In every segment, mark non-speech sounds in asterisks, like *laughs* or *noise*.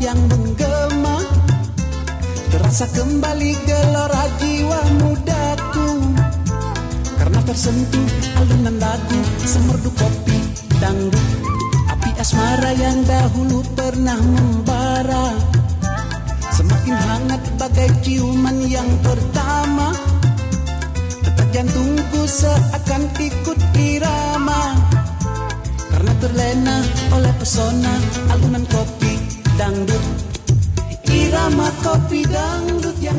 yang menggema. Terasa kembali gelora jiwa mudaku. Karena tersentuh alunan lagu Semerdu kopi dangdut. Api asmara yang dahulu pernah membara. Semakin hangat bagai ciuman yang pertama. Detak jantungku seakan ikut irama. Karena terlena oleh pesona alunan kopi dangdut Irama kopi dangdut yang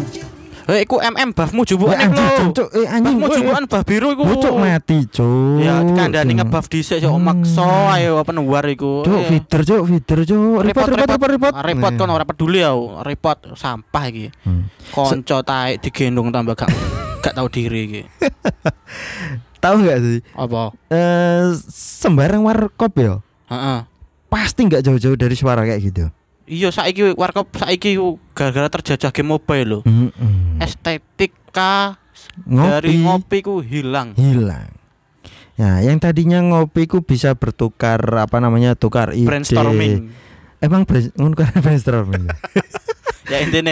Eh, iku MM buffmu Eh, jubukan anjing, lho. Cuk. Eh, anjing, Buffmu jubukan buff biru iku. Cuk mati, Cuk. Ya, kandhane ngebuff dhisik yo maksa ayo apa war iku. Cuk, Eh, feeder, Cuk, feeder, Cuk. Repot, repot, repot, repot. Ah, Repot kan ora peduli aku. Repot sampah iki. Hmm. Konco taek digendong tambah gak gak tahu diri iki. *laughs* Tahu nggak sih? Apa? Eh, sembarang warkop ya. Heeh. Pasti nggak jauh-jauh dari suara kayak gitu. Iya saiki warkop saiki gara-gara terjajah game mobile lho. Mm-mm. Estetika Ngopi. dari ngopi ku hilang. hilang. Ya, yang tadinya ngopi ku bisa bertukar apa namanya tukar ide. Brainstorming. Emang kan *laughs* brainstorming. ya intinya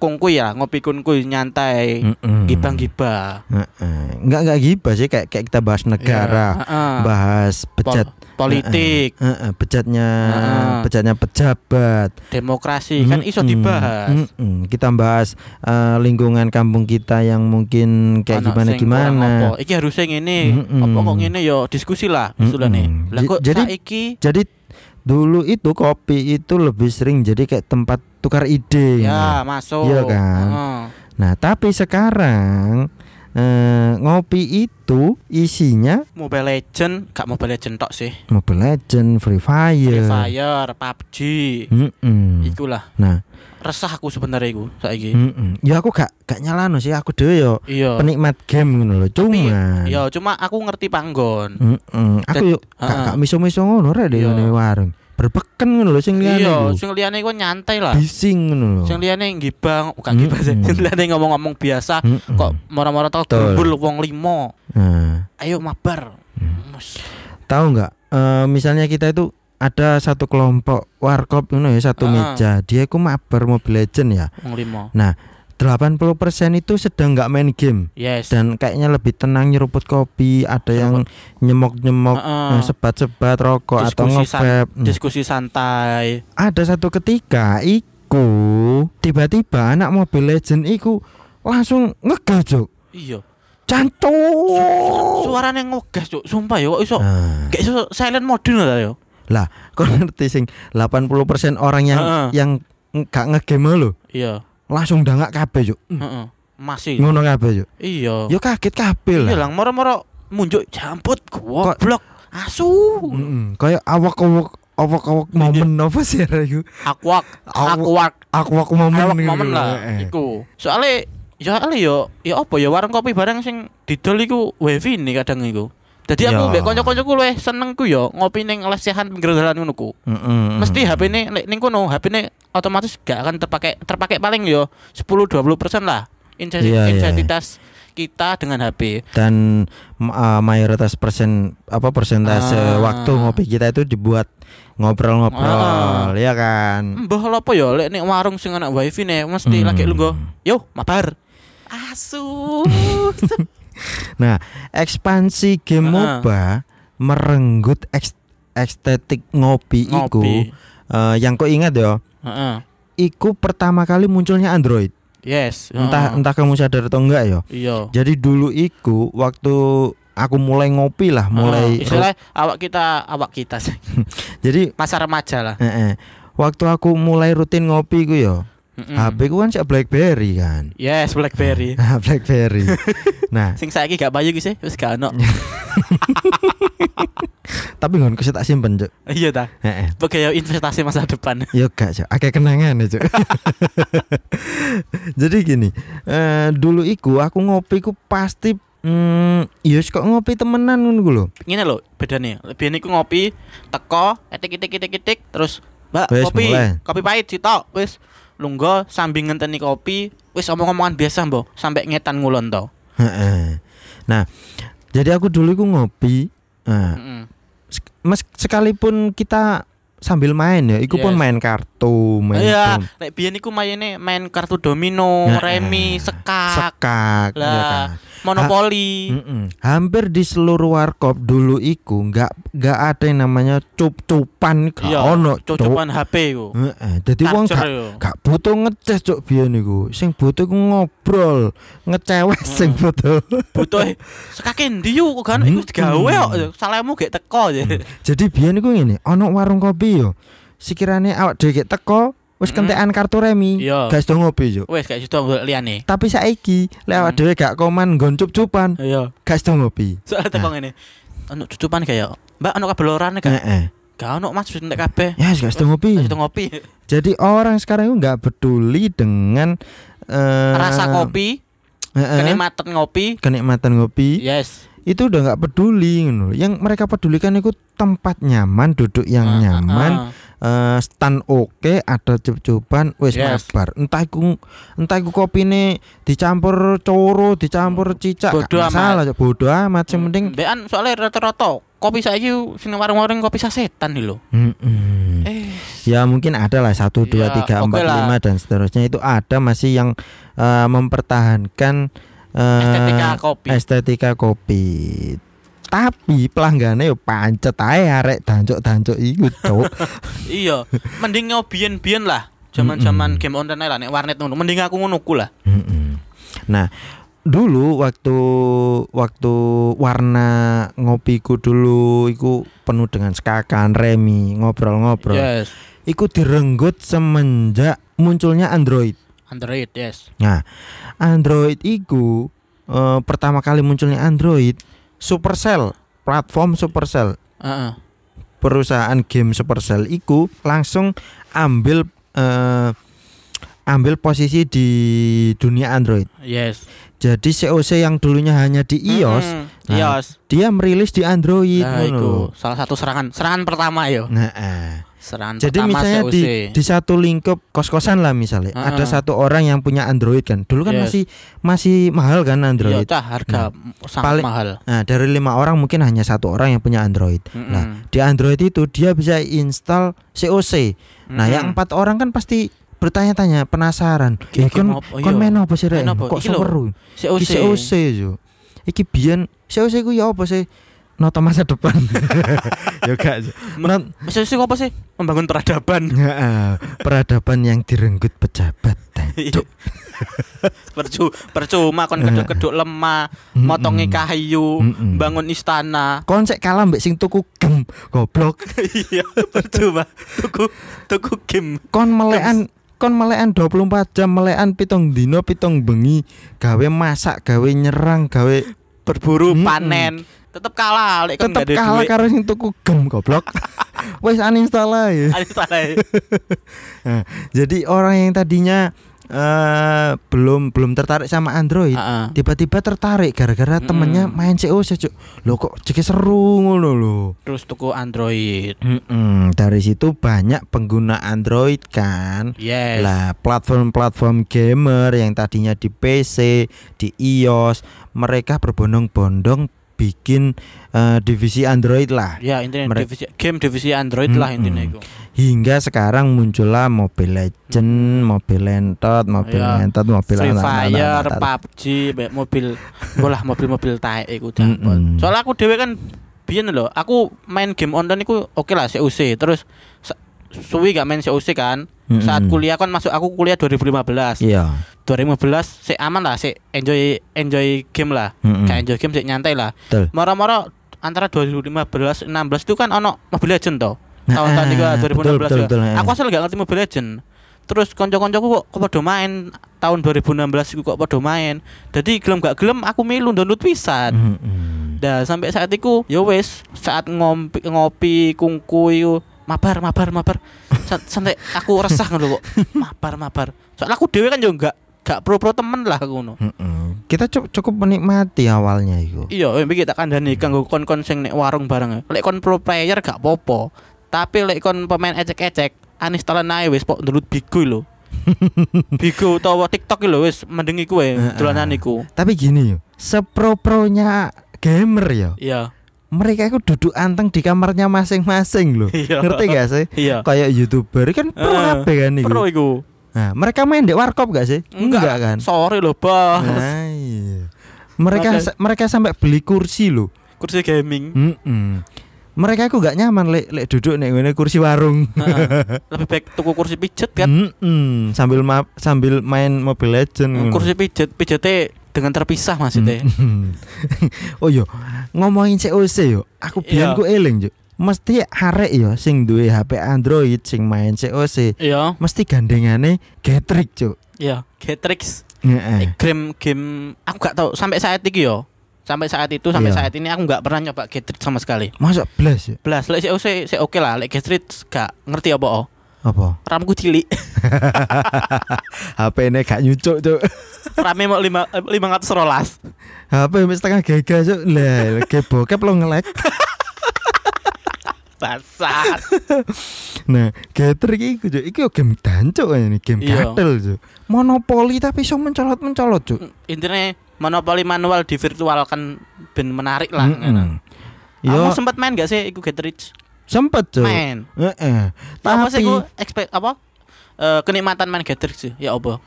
kungku ya ngopi kunku nyantai Mm-mm. gibang-gibah. Heeh. Enggak enggak gibah sih kayak kayak kita bahas negara, Ya, heeh. bahas bejat Pol- politik, Heeh, bejatnya Heeh. bejatnya pejabat. demokrasi kan iso dibahas. Mm-mm. Kita bahas eh, lingkungan kampung kita yang mungkin kayak Ana gimana gimana. Apa. Iki harusnya ngene. Mm-mm. Apa kok ngene yo diskusi lah usulane. Mm-mm. Lah kok Jadi- saiki Jadi dulu itu kopi itu lebih sering jadi kayak tempat tukar ide. ya masuk. Iya kan? Heeh. Nah, tapi sekarang eh, ngopi itu isinya Mobile Legend, gak Mobile Legend tok sih. Mobile Legend, Free Fire. Free Fire, PUBG. Mm-mm. Ikulah. Nah, Resah aku sebenarnya iku saiki. mm-mm. ya aku gak gak nyalano sih aku dhewe yo Iya. penikmat game ngono lho. Cuma Ya cuma aku ngerti panggon. Mm-mm. Aku Dan- yo gak gak miso-miso ngono rek deh Iya. warung. Berbeken ngono lho sing liyane. Iya, sing liyane iku nyantai lah. Bising ngono lho. Sing liyane ngibang, bukan ngibang sih. Sing liyane ngomong-ngomong biasa kok mora-mora tau gerbul wong limo. Nah, Ayo mabar. Mm. Tahu nggak? Eh, misalnya kita itu ada satu kelompok warkop ngono ya satu meja. Dia iku mabar Mobile Legend ya. Wong limo. 80% itu sedang nggak main game Yes. dan kayaknya lebih tenang nyeruput kopi, ada yang nyemok-nyemok eh, sebat-sebat rokok atau Diskusi san- nge-vape. Hmm. Diskusi santai. Ada satu ketika iku tiba-tiba anak Mobile Legend iku langsung ngegas, Cuk. Iya. Cancuk. Suarane ngegas, Cuk. Sumpah ya kok iso Nah, kayak iso silent mode lah ya. lah, kau ngerti sing 80% orang yang Heeh. yang gak ngegame lo Iya. Langsung dangak kabeh, Cuk. Heeh. Masih. Ngono kabeh, Cuk. Iya. Yo kaget kabeh Iya lah. lah, moro-moro munjuk jamput goblok. Asu. Heeh. Kayak awak-awak awak-awak Iya. momen apa sih Ra, iku? Awak- akuak, Awak momen awak gitu. momen lah. Eh. Iku. Soale ya ale yo ya apa ya warung kopi bareng sing didol iku wifi nih kadang iku. Jadi aku Ya. mbek kanca-kancaku luwih seneng ku yo ngopi ning lesehan pinggir dalan ngono ku. Heeh. Mesti HP ne nek ning kono HP ne otomatis gak akan terpakai terpakai paling yo 10 20% lah. Insen- Iya, iya. Intensitas kita dengan HP. dan uh, mayoritas persen apa persentase Ah. waktu ngopi kita itu dibuat ngobrol-ngobrol Ah. ya kan Mbah lho apa ya lek ning warung sing ana wifi ne mesti Hmm. lagi lungguh. Yo, mabar. Asu. *laughs* nah ekspansi game Ah. MOBA merenggut eks- estetik ngopi, iku Ngopi. eh, yang kau ingat ya Heeh. iku pertama kali munculnya Android Yes. entah heeh. entah kamu sadar atau enggak ya Iya. jadi dulu iku waktu aku mulai ngopi lah mulai Heeh, istilah awak kita awak kita sih. *laughs* jadi masa remaja lah. eh, waktu aku mulai rutin ngopi ku ya Mm-mm. HP ku kan sih BlackBerry kan Yes, BlackBerry. *laughs* Ah, BlackBerry. nah, Sing saiki gak bayu ki sih, wis gak ono. *laughs* tapi ngon tak simpen, Cuk. Iya ta. Heeh. Sebagai yo investasi masa depan. *laughs* Yo gak, Cuk. Akeh kenangan ya, Cuk. Jadi gini, eh dulu iku aku ngopi ku pasti Hmm, iya kok ngopi temenan ngono ku lho. Ngene lho, bedane. Lebih niku ngopi, teko, etik etik etik etik terus Mbak, kopi, mulai. kopi pahit sitok, wis lungguh sambil ngenteni kopi, wis omong-omongan biasa, Mbok, sampai ngetan ngulon to. Nah, jadi aku dulu iku ngopi Nah, Heeh. sek- mes- sekalipun kita sambil main ya, iku pun Yes. main kartu, main Iya, nek biyen iku maine main kartu domino, Nah, remi, sekak, sekak, ya lah, kan. monopoli. Mm-mm. Hampir di seluruh warkop dulu iku nggak nggak ada yang namanya cup-cupan gak Iya, ono Cuk. cocokan HP iku. Heeh, Dadi wong gak gak butuh ngecas cuk biyen iku. Sing butuh iku ngobrol, ngecewek sing Hmm. butuh. Butuh sekake ndi yo kan iku digawe kok salahmu gek teko aja. Jadi biyen iku ngene, ono warung kopi yo. Sekiranya awak dhewe teko, wis Hmm. kentekan kartu remi, Iya. gak iso ngopi yo. Wes gak golek liyane. Tapi saiki lek awak dhewe gak koman nggon cup-cupan, Iya. gak iso ngopi. Soalnya teko ngene. Ono cucupan kayak, Mbak ono kabel lorane gak? Heeh. Gak ono Mas wis entek kabeh. Ya, gak iso ngopi. Wis ngopi. Jadi orang sekarang itu nggak peduli dengan eh, Rasa kopi, heeh, kenikmatan ngopi. kenikmatan ngopi Yes. Itu udah nggak peduli. Yang mereka pedulikan itu tempat nyaman, duduk yang Ah, nyaman, ah, eh, stand oke, ada cup-cupan, wis Yes. mabar. Entah iku entah iku kopine dicampur coro, dicampur cicak, Bodo gak masalah, Cuk. bodo amat. Yang penting Mbekan soalnya rata-rata kopi saiki sing warung-warung kopi sasetan nih. Mm-mm. Eh, Ya mungkin ada lah satu dua Ya, tiga empat lima dan seterusnya itu ada masih yang eh, mempertahankan estetika kopi. estetika kopi. Tapi pelanggannya yo pancet ae arek dancuk-dancuk iku, Cuk. *laughs* iya, mending nyobian-bian lah. Zaman-zaman Mm-mm. game online lah nek warnet ngono. Mending aku ngono ku lah. Mm-mm. Nah, dulu waktu waktu warna ngopiku dulu iku penuh dengan sekakan, remi, ngobrol-ngobrol. Yes. Iku direnggut semenjak munculnya Android. Android, yes. Nah, Android itu eh, pertama kali munculnya Android, Supercell, platform Supercell, Heeh. perusahaan game Supercell itu langsung ambil eh, ambil posisi di dunia Android. Yes. Jadi COC yang dulunya hanya di iOS, Mm-mm, Nah, iOS. dia merilis di Android. Nah, iku salah satu serangan serangan pertama yo. Nah, eh. Serangan jadi pertama misalnya COC. di di satu lingkup kos-kosan lah misalnya, ada satu orang yang punya Android kan. Dulu kan Yes. masih masih mahal kan Iya, Android. tah harga sangat paling- mahal. Nah, dari lima orang mungkin hanya satu orang yang punya Android. Mm-mm. Nah, di Android itu dia bisa install COC. Nah, yang empat orang kan pasti bertanya-tanya, penasaran. Eh, kon Iya. main apa sih, Rek? Kok seru? COC. COC yo. Iki biyen COC ku ya apa sih? Noto masa depan. *laughs* ya gak. Maksudnya sih apa sih? Membangun peradaban. Peradaban yang direnggut pejabat. Cuk. *laughs* Percu percuma kon keduk-keduk lemah, Mm-mm. motongi kayu, bangun istana. Kon sek kalah mbek sing tuku gem goblok. *laughs* Iya, percuma. Tuku tuku game. Kon melekan kon melekan 24 jam melekan pitung dino pitung bengi gawe masak gawe nyerang gawe berburu Mm-mm. panen tetep kalah lek kon tetep kalah karo sing tuku gem goblok. *laughs* Wes uninstall ae. Ada salah. *laughs* Jadi orang yang tadinya eh belum belum tertarik sama Android Heeh. tiba-tiba tertarik gara-gara Mm-mm. temennya main COC cuk. Loh kok jadi seru ngono lho. Terus tuku Android. Mm-mm, dari situ banyak pengguna Android kan. Yes. Lah platform-platform gamer yang tadinya di PC, di iOS, mereka berbondong-bondong bikin eh, divisi Android lah. Ya intinya Mereka- divisi game divisi Android lah Mm-mm. intinya itu. Hingga sekarang muncullah Mobile Legend, Mobile Lentot, Mobile Ya, Lentot, Mobile Free Fire, anak-anak. PUBG, mobil bolah mobil-mobil taek iku dapat. Mm-mm. Soalnya aku dhewe kan biyen lho, aku main game online iku oke lah COC. Terus suwi gak main COC kan. Saat Mm-mm. kuliah kan masuk aku kuliah 2015. Iya. 2015 sik aman lah, sik enjoy enjoy game lah. Mm-mm. Kayak enjoy game sik nyantai lah. Betul. Moro-moro antara 2015 16 itu kan ono Mobile Legend toh. Tahun-tahun juga ah, *laughs* 2016 betul, juga. betul, betul, eh. Aku asal gak ngerti Mobile Legend. Terus konco-koncoku kok kok pada main tahun 2016 iku kok pada main. Jadi gelem gak gelem aku milu download pisan. Mm-mm. Dah sampai saat itu ya wes saat ngopi ngopi kungku mabar mabar mabar. Sa- sampai aku resah ngono kok. Mabar mabar. Soalnya aku dewe kan juga gak gak pro pro temen lah aku ngono. Mm-mm. Kita cu- cukup menikmati awalnya itu. iya eh, iki tak kandhani kanggo kon-kon sing nek warung bareng. Lek kon pro player gak popo tapi lek kon pemain ecek-ecek uninstall ae wis pok download bigo lho. *laughs* Bigo utawa TikTok lho wis mending iku wae dolanan iku. Tapi gini yo, sepro-pronya gamer yo, iya mereka itu duduk anteng di kamarnya masing-masing loh. *laughs* Iya. Ngerti gak sih? Iya. Kayak youtuber kan pro Heeh, kabeh kan iku. Pro iku. Nah, mereka main di warkop gak sih? kan? Sorry loh, Bos. Nah, iya. Mereka sa- mereka sampai beli kursi loh. Kursi gaming. Mm-mm. Mereka aku gak nyaman lek lek duduk nek ngene kursi warung. Heeh. *laughs* Lebih baik tuku kursi pijet kan. Mm-mm. Sambil ma- sambil main Mobile Legend. ngono. Kursi pijet, pijetnya dengan terpisah maksudnya. Mm. *laughs* oh yo, ngomongin COC yo, aku biyen Iya. ku eling yo. Mesti arek yo sing duwe HP Android sing main COC, Iya, mesti gandengane Getrix, Cuk. iya. Getrix. Heeh. Eh, game game aku gak tahu sampai saat ini yo. Sampai saat itu sampai Iya. saat ini aku nggak pernah nyoba Getrix sama sekali. Masuk blas ya? Belas, lek sik oke lah, lek Getrix gak ngerti apa oh. Apa? Ramku cilik. *laughs* HP ini gak nyucuk, Cuk. Rame mau lima lima ratus rolas. HP wis setengah giga, Cuk. Lah, ge bokep lo ngelek. *laughs* Basat. Nah, Getrix iku, Cuk. Iki yo game dancuk ini, game Iya. gatel, Cuk. Monopoli tapi iso mencolot-mencolot, Cuk. Intinya monopoli manual di virtual kan ben menarik lah. Mm-mm. Kamu Yo sempat main gak sih iku Getrix? Sempet, Cuk. Main. Heeh. Apa sih Tapi iku expect apa? Eh, kenikmatan main Getrix sih. Ya apa?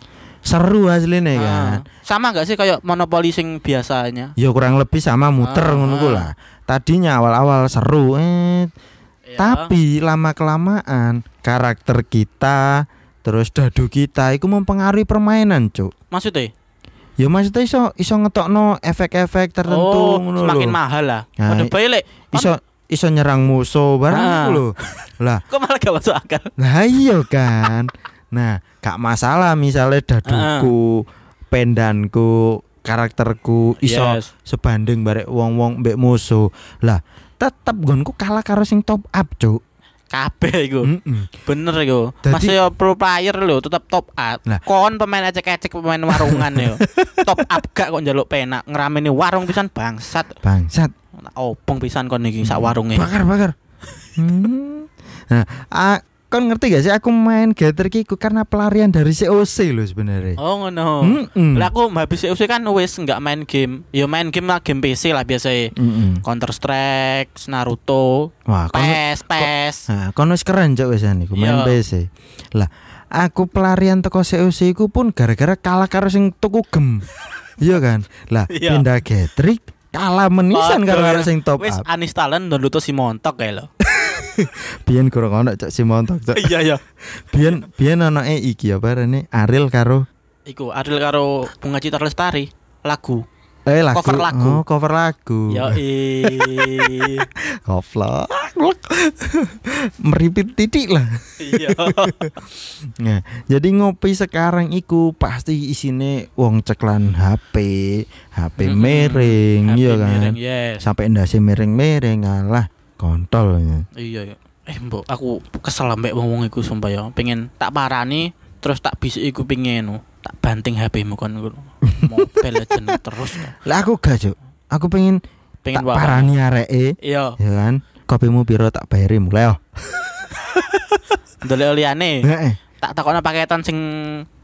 seru aslinya kan. Ah, sama gak sih kayak monopoli sing biasanya? Ya kurang lebih sama muter ngono ku ah. lah. Tadinya awal-awal seru, eh Ya. tapi lama kelamaan karakter kita terus dadu kita itu mempengaruhi permainan, Cuk. maksudnya? Ya maksudnya iso iso ngetokno efek-efek tertentu oh, ngono semakin lho. mahal lah. Nah, Waduh bae lek. Iso iso nyerang musuh barang Ah. lho. Lah, *laughs* Kok malah gak masuk akal? Nah iya kan. Nah, gak masalah misalnya daduku, pendanku, karakterku iso Yes. sebanding barek wong-wong mbek musuh. Lah, tetep gonku kalah karo sing top up, Cuk. Kabeh iku. Mm-mm. Bener iku. Masih yo pro player lho, tetap top up. Lah. Kon pemain ecek-ecek pemain warungan yo. *laughs* top up gak kok njaluk penak ngerameni warung pisan bangsat. Bangsat. Opong pisan kon iki sak warunge. Bakar, bakar. Hmm. *laughs* Nah, ah, kon ngerti gak sih aku main Gather Kiku karena pelarian dari COC loh sebenarnya. Oh ngono. Mm-mm. Lah aku habis usai kan wis nggak main game. Yo main game lah game PC lah biasa Mm-mm. Counter Strike, Naruto, Wah, kon PES, PES. Nah, kono wis keren cok wis niku main Iya. PC. Lah, aku pelarian teko COC iku pun gara-gara kalah karo sing tuku gem. *laughs* iya kan? Lah, Iya. pindah Getrix kalah menisan karo ya. karo sing top Wis up. uninstallin download si montok kayak lo. *laughs* Biyen kurang ono cok si montok cok. Iya iya. Biyen biyen anake iki apa rene Ariel karo Iku Adil karo Bunga Citra Lestari lagu. eh lagu. Cover lagu. Oh, cover lagu. Yo. *laughs* Goblok. Meripit titik lah. Iya. Nah, *laughs* jadi ngopi sekarang iku pasti isine wong ceklan HP, HP Mm-mm. miring, Happy iya kan. miring, Yes. Sampai ndase miring-miring ngalah kontol ya. Iya iya. Eh mbok aku kesel ambek wong-wong iku sumpah ya. Pengen tak parani terus tak bisik iku pengen no. tak banting HP-mu kon ngono. *laughs* Mobile Legend terus. Lah aku gak. Aku pengen, Pengen tak parani areke, Iya, ya kan. Kopimu piro tak bayari mulai. Oh. *laughs* ndelok liyane. Heeh. Tak takono paketan sing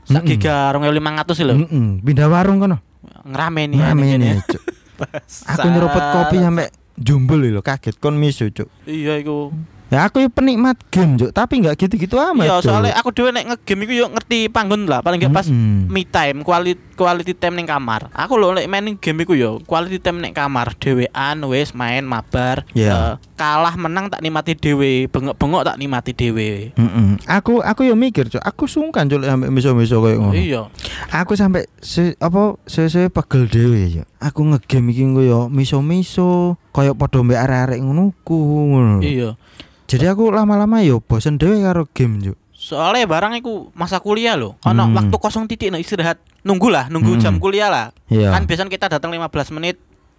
sak giga 2500 sih lho. Heeh, pindah warung kono. Ngamene, Cuk. *laughs* Aku nyeruput kopi sampai jumbul lho, kaget kon misu, Cuk. Iya iku. Ya aku penikmat game, Cuk, tapi nggak gitu-gitu amat, Iya, soalnya aku dhewe nek ngegame iku yo ngerti panggon lah, paling gak pas Mm-mm. me time, quality quality time ning kamar. Aku lho nek main game iku yo quality time ning kamar, dhewean wis main mabar. Iya. Eh, kalah menang tak nikmati dhewe, bengok-bengok tak nikmati dhewe. Mm-mm. Aku aku yo mikir, Cuk. Aku sungkan Cuk sampai miso-miso koyo ngono. Iya. Aku sampai se, apa sesuai pegel dhewe ya. Aku ngegame iki engko yo miso-miso, koyo padha mbek arek-arek ngono ku ngono. lho. Iya. Jadi aku lama-lama yo bosen dhewe karo game, Cuk. Soalnya barang iku masa kuliah loh. Ono Hmm. waktu kosong titik no istirahat. Nunggu lah, nunggu Hmm. jam kuliah lah. Iya. Kan biasanya kita datang 15 menit,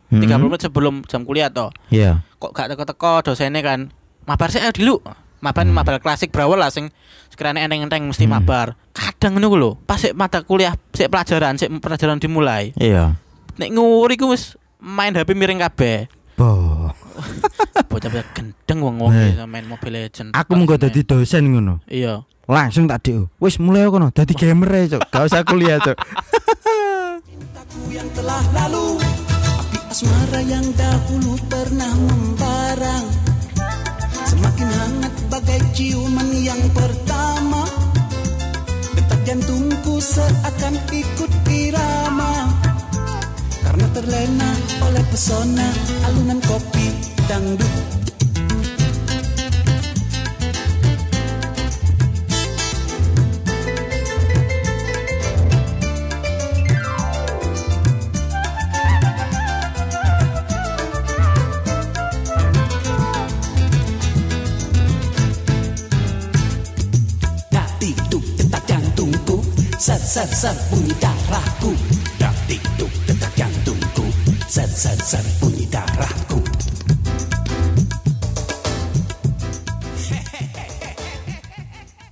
Mm-mm. 30 menit sebelum jam kuliah toh. Iya. kok gak teko-teko dosennya kan mabar sih ayo dulu mabar Hmm. mabar klasik brawl lah sing sekiranya enteng-enteng mesti Hmm. mabar kadang ngono ku lho pas sik mata kuliah sik pelajaran sik pelajaran dimulai Iya. nek nguri ku wis main HP miring kabeh Boh. *laughs* bocah-bocah gendeng wong-wong Eh. iso main Mobile Legend Aku mengko dadi dosen ngono. iya Langsung tak dik. Wis mulai kono dadi gamer ae, Cuk. Gak usah kuliah, Cuk. Cintaku yang telah lalu Api asmara yang dahulu pernah membarang. Semakin hangat bagai ciuman yang pertama. Detak jantungku seakan ikut irama. Karena terlena oleh pesona alunan kopi dangdut sabe, bonita.